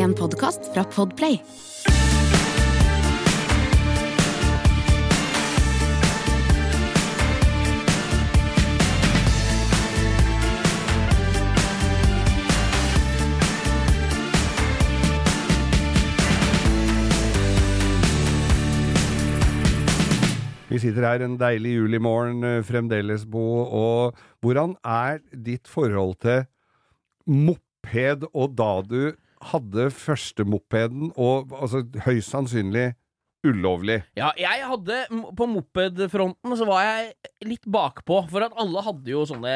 En podkast fra Podplay. Vi sitter her en deilig julimorgen eh, fremdeles, Bo. Og hvordan er ditt forhold til moped og da du hadde første mopeden, og altså høyst sannsynlig ulovlig? Ja, jeg hadde På mopedfronten så var jeg litt bakpå, for at alle hadde jo sånne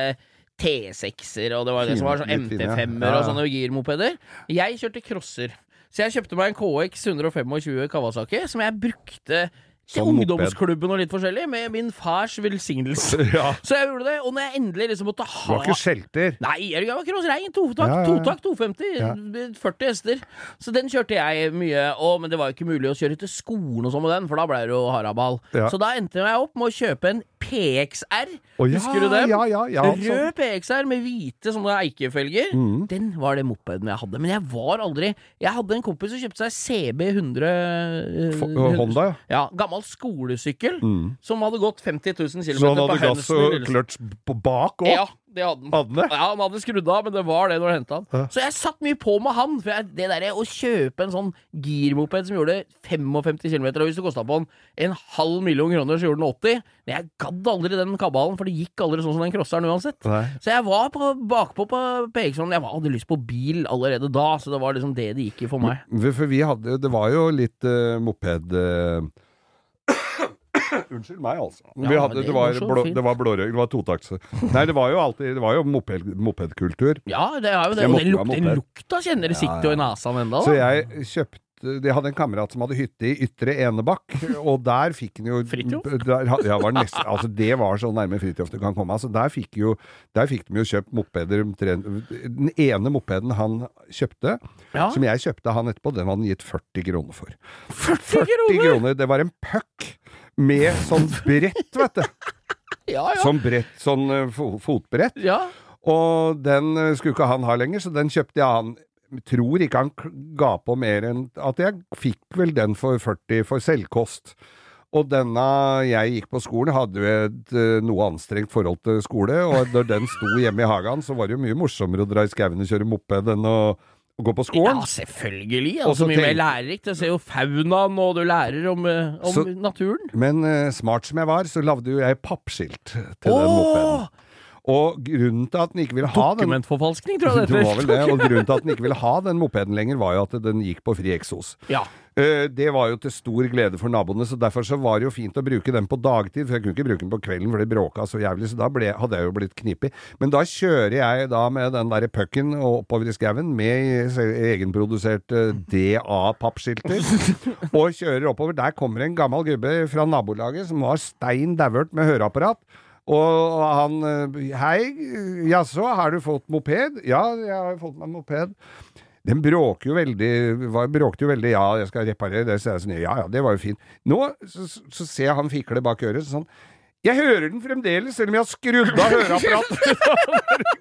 T6-er, og det var det som var sånn Litt fine, ja. MT5-er Ja. og sånne girmopeder. Jeg kjørte crosser. Så jeg kjøpte meg en KX 125 Kawasaki, som jeg brukte til ungdomsklubben og litt forskjellig, med min fars velsignelse. Ja. Så jeg gjorde det, og når jeg endelig liksom måtte Du var ikke skjelter? Nei, jeg var crossrein. Totakt, Ja, totakt 250. 40 hester. Så den kjørte jeg mye. Og, men det var jo ikke mulig å kjøre til skolen og sånn med den, for da ble det jo haraball. Så da endte jeg opp med å kjøpe en PXR. Oh, ja, Husker du den? Ja, ja, ja. Rød PXR med hvite sånne eikefelger. Mm. Den var det mopeden jeg hadde. Men jeg var aldri Jeg hadde en kompis som kjøpte seg CB 100 eh, Honda, ja. Ja, gammel skolesykkel Mm. som hadde gått 50 000 km Så han hadde gass og kløtsj bak òg? Ja, det hadde han. Hadde? Ja, han hadde skrudd av, men det var det når han henta han. Ja. Så jeg satt mye på med han. For jeg, det der å kjøpe en sånn girmoped som gjorde 55 km, og hvis det kosta på en, en halv million kroner, så gjorde den 80 Men jeg gadd aldri den kabalen, for det gikk aldri sånn som den crosseren uansett. Nei. Så jeg var på, bakpå på PX-en. Jeg hadde lyst på bil allerede da, så det var liksom det det gikk i for meg. For vi hadde Det var jo litt uh, moped eh, Unnskyld meg, altså. Ja, hadde, det det, var blå, det var blårøyk, det var totakts. Nei, det var jo alltid Det var jo moped, mopedkultur. Ja, det er jo det. Og den, luk den lukta kjenner det sitter jo i nesa ennå. Så jeg kjøpte Jeg hadde en kamerat som hadde hytte i Ytre Enebakk, og der fikk han jo Fridtjof? Ja, altså det var så nærme Fridtjof du kan komme. Altså der fikk jo Der fikk de jo kjøpt mopeder Den ene mopeden han kjøpte, Ja. som jeg kjøpte han etterpå, den hadde han gitt 40 kroner for. 40 40 kroner! Det var en puck med sånn brett, vet du. Ja, ja. Sånn brett, sånn eh, fo fotbrett. ja. Og den eh, skulle ikke han ha lenger, så den kjøpte jeg han. Tror ikke han ga på mer enn at jeg fikk vel den for 40 for selvkost. Og denne jeg gikk på skolen, hadde jo et eh, noe anstrengt forhold til skole, og når den sto hjemme i hagen, så var det jo mye morsommere å dra i skauen og kjøre moped enn å gå på skolen. Ja, selvfølgelig. Altså, så mye mer lærerikt. Jeg ser jo faunaen, og du lærer om, eh, om Så- naturen. Men uh, smart som jeg var, så lagde jo jeg pappskilt til den mopeden. Og grunnen til at den ikke ville ha den Dokumentforfalskning, tror jeg det heter. og grunnen til at den ikke ville ha den mopeden lenger, var jo at den gikk på fri eksos. Ja. Eh, Det var jo til stor glede for naboene, så derfor så var det jo fint å bruke den på dagtid, for jeg kunne ikke bruke den på kvelden, for det bråka så jævlig, så da ble, hadde jeg jo blitt knipig. Men da kjører jeg da med den derre pucken oppover i skauen med egenproduserte DA-pappskilter, og kjører oppover. Der kommer en gammel gubbe fra nabolaget som var stein dauert med høreapparat. Og han eh, Hei, jaså, har du fått moped? Ja, jeg har fått meg moped. Den bråker jo veldig var, Bråkte jo veldig Ja, jeg skal reparere det. Så jeg sånn, ja ja, det var jo fint. Nå så, så ser jeg han fikle bak øret sånn Jeg hører den fremdeles, selv om jeg har skrudd av høreapparatet.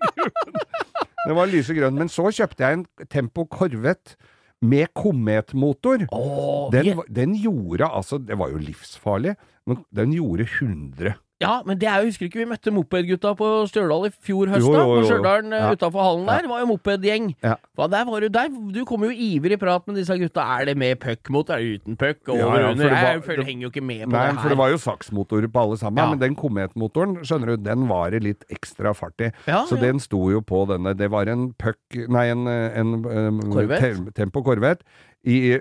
den var lysegrønn. Men så kjøpte jeg en Tempo Corvette med kometmotor. Oh, Den, yeah. den gjorde altså Det var jo livsfarlig, men den gjorde 100. ja, men det er jo, husker du ikke vi møtte mopedgutta på Stjørdal i fjor høst, da? På. Stjørdal Ja. utafor hallen der, var jo mopedgjeng. Ja. Hva, der var du, der, du kom jo ivrig i prat med disse gutta. Er det med puck mot, er det uten puck? Over, Ja, ja, under? det var- Jeg føler, det- henger jo ikke med på Nei, det her. for det var jo saksmotorer på alle sammen, Ja. men den kometmotoren, skjønner du, den var det litt ekstra fart i. Ja, så den sto jo på denne. Det var en puck Nei, en, en, um, Corvette? Tempo Corvette i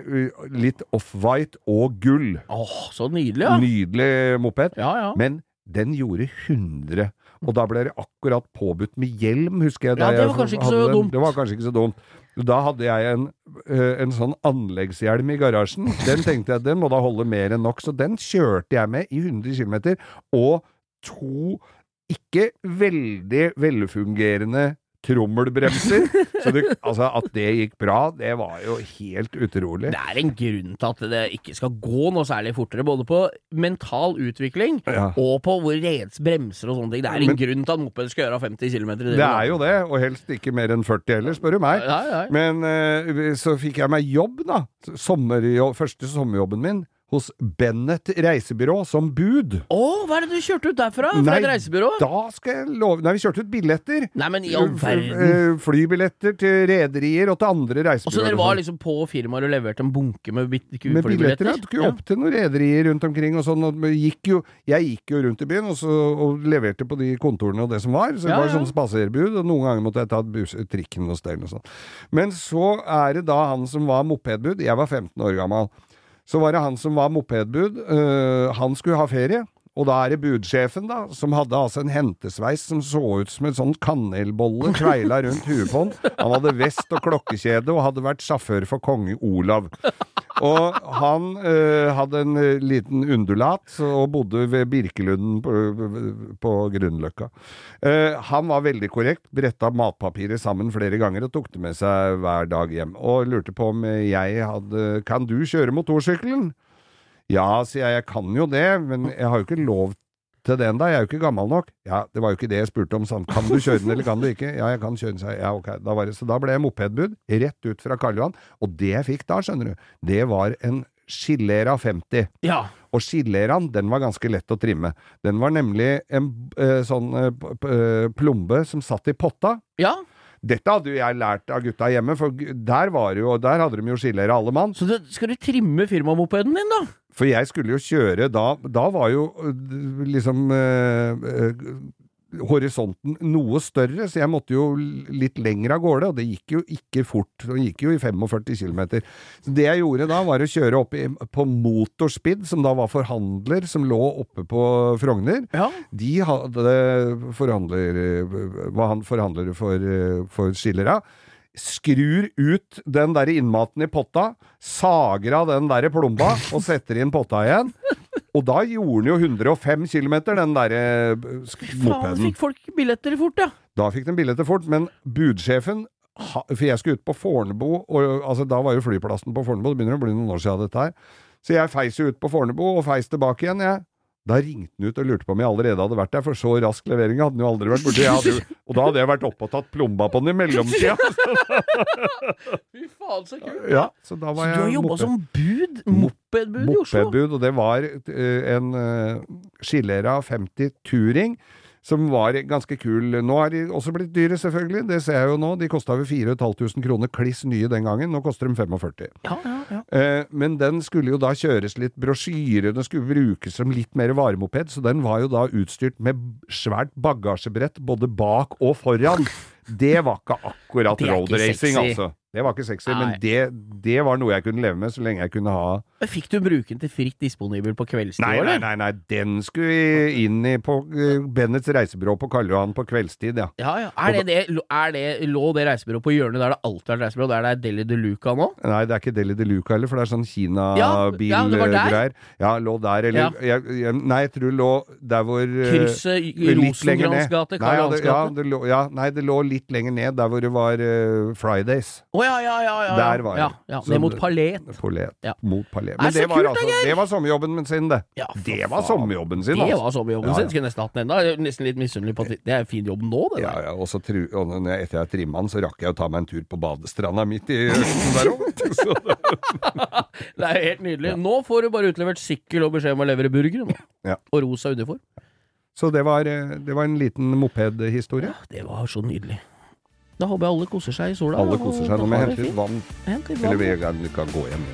litt off-white og gull. Åh, så nydelig, ja. Nydelig moped. Ja, ja. Men den gjorde 100. Og da ble det akkurat påbudt med hjelm, husker jeg. Ja, det var kanskje ikke så den. dumt. Det var kanskje ikke så dumt. Da hadde jeg en, eh, en sånn anleggshjelm i garasjen. Den tenkte jeg, den må da holde mer enn nok, så den kjørte jeg med i 100 km. Og to ikke veldig velfungerende trommelbremser. Så det, altså, at det gikk bra, det var jo helt utrolig. Det er en grunn til at det ikke skal gå noe særlig fortere, både på mental utvikling Ja. og på hvor reds bremser og sånne ting. Det er en Men- grunn til at moped skal gjøre 50 km i Det er jo det, og helst ikke mer enn 40 heller, spør du meg. Ja, ja. Men eh, så fikk jeg meg jobb, da. Sommerjobb, første sommerjobben min. Hos Bennett reisebyrå som bud. Å, hva er det du kjørte ut derfra? Fra Nei, et reisebyrå? Da skal jeg love Nei, vi kjørte ut billetter. Nei, men i all verden. eh, Flybilletter til rederier og til andre Og så dere var sånn. liksom på firmaet og leverte en bunke med, med billetter, ja. flybilletter? Du skulle opp til noen rederier rundt omkring og sånn. Og gikk jo, jeg gikk jo rundt i byen og, så, og leverte på de kontorene og det som var. Så det Ja, var ja. sånn spaserbud, og noen ganger måtte jeg ta bus, trikken og stell og sånn. Men så er det da han som var mopedbud. Jeg var 15 år gammel. Så var det han som var mopedbud. Uh, han skulle ha ferie. Og da er det budsjefen, da, som hadde altså en hentesveis som så ut som en sånn kanelbolle kveila rundt huet på han. Han hadde vest og klokkekjede og hadde vært sjåfør for konge Olav. Og han uh, hadde en øh, liten undulat og bodde ved Birkelunden på, på Grünerløkka. Uh, han var veldig korrekt, bretta matpapiret sammen flere ganger og tok det med seg hver dag hjem. Og lurte på om jeg hadde Kan du kjøre motorsykkelen? Ja, sier jeg, jeg kan jo det, men jeg har jo ikke lov til den, da? jeg er jo ikke gammel nok. Ja, det var jo ikke det jeg spurte om, sånn, kan du kjøre den eller kan du ikke? Ja, jeg kan kjøre den, sa jeg. Ja, ok. Da var det, så da ble jeg mopedbud, rett ut fra Karl Johan, og det jeg fikk da, skjønner du, det var en Skillera 50. Ja. Og skilleraen, den var ganske lett å trimme. Den var nemlig en eh, sånn eh, eh, plombe som satt i potta. ja. Dette hadde jo jeg lært av gutta hjemme, for der var jo, der hadde de jo skillere alle mann. Så det, skal du trimme firmamopeden din, da? For jeg skulle jo kjøre da Da var jo øh, liksom øh, øh, horisonten noe større, så jeg måtte jo litt lenger av gårde, og det gikk jo ikke fort. Det gikk jo i 45 km. Så det jeg gjorde da, var å kjøre opp i, på Motorspid, som da var forhandler, som lå oppe på Frogner. Ja. De hadde forhandler, var han forhandlere for, for Skillera. Skrur ut den der innmaten i potta, sager av den der plomba og setter inn potta igjen. Og da gjorde den jo 105 km, den der mopeden. Faen, fikk folk billetter fort, ja. Da fikk de billetter fort, men budsjefen ha- For jeg skulle ut på Fornebu, og altså, da var jo flyplassen på Fornebu, det begynner å bli noen år siden dette her. Så jeg feis jo ut på Fornebu, og feis tilbake igjen, jeg. Da ringte han ut og lurte på om jeg allerede hadde vært der, for så rask levering hadde han jo aldri vært borti. Og da hadde jeg vært oppe og tatt plomba på den i mellomtida. Fy faen, så kult. Ja, så da Så var du har jobba som bud? Mopedbud i Oslo? mopedbud, og det var eh, en uh, Skillera 50 Touring. Som var ganske kul. Nå er de også blitt dyre, selvfølgelig. Det ser jeg jo nå. De kosta vel 4500 kroner kliss nye den gangen. Nå koster de 45. Ja, ja, ja. Eh, men den skulle jo da kjøres litt brosjyre, den skulle brukes som litt mer varemoped, så den var jo da utstyrt med svært bagasjebrett både bak og foran. Det var ikke akkurat Det ikke roadracing, altså. Det var ikke sexy, Nei. men det, det var noe jeg kunne leve med så lenge jeg kunne ha Fikk du bruke den til fritt disponibel på kveldstid? Nei, nei, nei, nei, den skulle vi inn i på uh, Bennets reisebyrå på Karl Johan på kveldstid, ja. Ja, ja. Er det, det, er det, lå det reisebyrået på hjørnet der det alltid har vært reisebyrå, der det er Deli de Luca nå? Nei, det er ikke Deli de Luca heller, for det er sånn Ja, ja. Kina-bilgreier. Ja, lå der, eller jeg, jeg, Nei, jeg tror det lå der hvor uh, Krysset Rosenkrantz gate, Nei, Karl Johans gate? ja, nei, det lå litt lenger ned, der hvor det var uh, Fridays. Å ja, ja, ja, ja. Der var ja, det. ja. Så Ned mot Palet. Ja. Mot Palet. Men så det var, kult, altså, det var sommerjobben sin, det. Ja, det var faen. sommerjobben sin, Det altså. var sommerjobben Ja, sin. Skulle nesten hatt den. Er Nesten litt misunnelig på at det er fin jobb nå, det der. ja, og så tru, og når jeg, etter jeg trimma den, så rakk jeg å ta meg en tur på badestranda midt i østen der òg. Det er helt nydelig. Nå får du bare utlevert sykkel og beskjed om å levere burger. Ja. Og rosa uniform. Så det var, eh, det var en liten mopedhistorie. Ja, Det var så nydelig. Da håper jeg alle koser seg i sola. Alle koser seg. Nå må jeg hente litt vann. Hent litt Eller vi kan, vi kan gå hjem.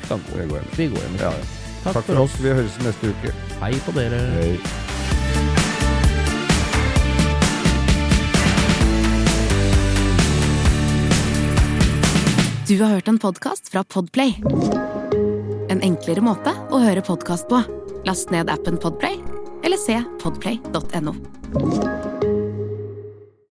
Vi kan gå. Vi går hjem. Vi går hjem. Ja, ja. Takk, Takk for oss. Vi høres neste uke. Hei på dere. Hei. Du har hørt en podkast fra Podplay. En enklere måte å høre podkast på. Last ned appen Podplay, eller se podplay.no.